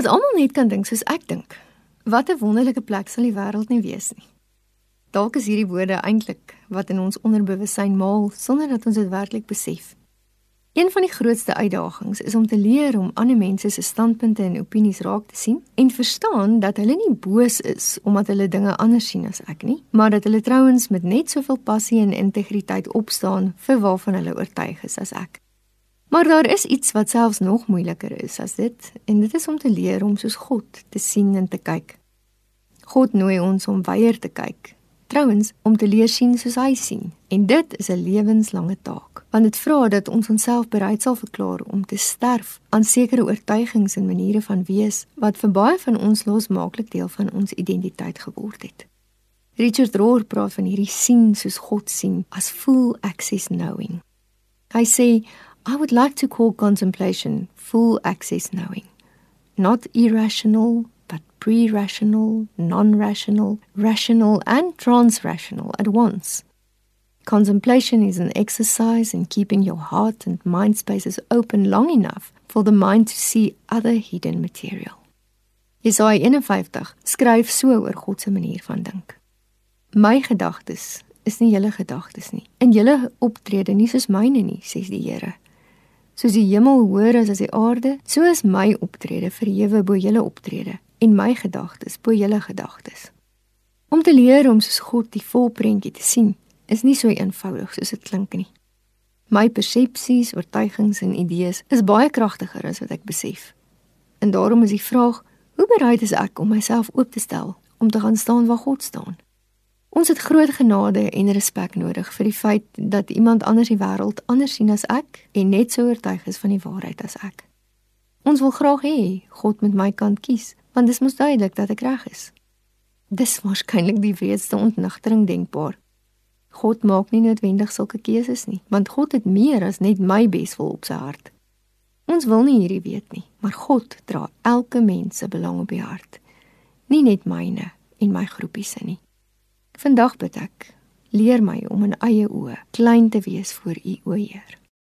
As almal net kan dink soos ek dink, wat 'n wonderlike plek sal die wêreld nie wees nie. Dalk is hierdie woorde eintlik wat in ons onderbewussyn maal sonder dat ons dit werklik besef. Een van die grootste uitdagings is om te leer om ander mense se standpunte en opinies raak te sien en verstaan dat hulle nie boos is omdat hulle dinge anders sien as ek nie, maar dat hulle trouens met net soveel passie en integriteit opstaan vir waarvan hulle oortuig is as ek. Maar daar is iets wat selfs nog moeiliker is as dit, en dit is om te leer om soos God te sien en te kyk. God nooi ons om weier te kyk Trouwens, om te leer sien soos hy sien. En dit is 'n lewenslange taak, want dit vra dat ons onsself bereid sal verklaar om te sterf aan sekere oortuigings en maniere van wees wat vir baie van ons losmaaklik deel van ons identiteit geword het. Richard Rohr praat van hierdie sien soos God sien as full access knowing. Hy sê, I would like to call contemplation full access knowing, not irrational but pre rational, non rational, rational, and trans rational at once. Contemplation is an exercise in keeping your heart and mind spaces open long enough for the mind to see other hidden material. Jesaja 51 skryf so oor God se manier van dink. My gedagtes is nie julle gedagtes nie. En julle optrede nie soos myne nie, sê die Here. Soos die hemel hoër is as die aarde, so is my optrede verhewe bo julle optrede en my gedagtes bo julle gedagtes. Om te leer om soos God die volprentjie te sien, is nie so eenvoudig soos dit klink nie. My persepsies, oortuigings en idees is baie kragtiger as wat ek besef. En daarom is die vraag, hoe bereid is ek om myself oop te stel om te gaan staan waar God staan? Ons het groot genade en respek nodig vir die feit dat iemand anders die wêreld anders sien as ek en net so oortuig is van die waarheid as ek. Ons wil graag hê God moet my kant kies, want dit moet duidelik dat ek reg is. Dis waarskynlik die wreedste ontnigtering denkbaar. God maak nie noodwendig sulke keuses nie, want God het meer as net my beswil op sy hart. Ons wil nie hierdie weet nie, maar God dra elke mens se belang op die hart. Nie net myne en my groepie se nie. Vandag bid ek, leer my om in eie oë klein te wees voor U, o Heer.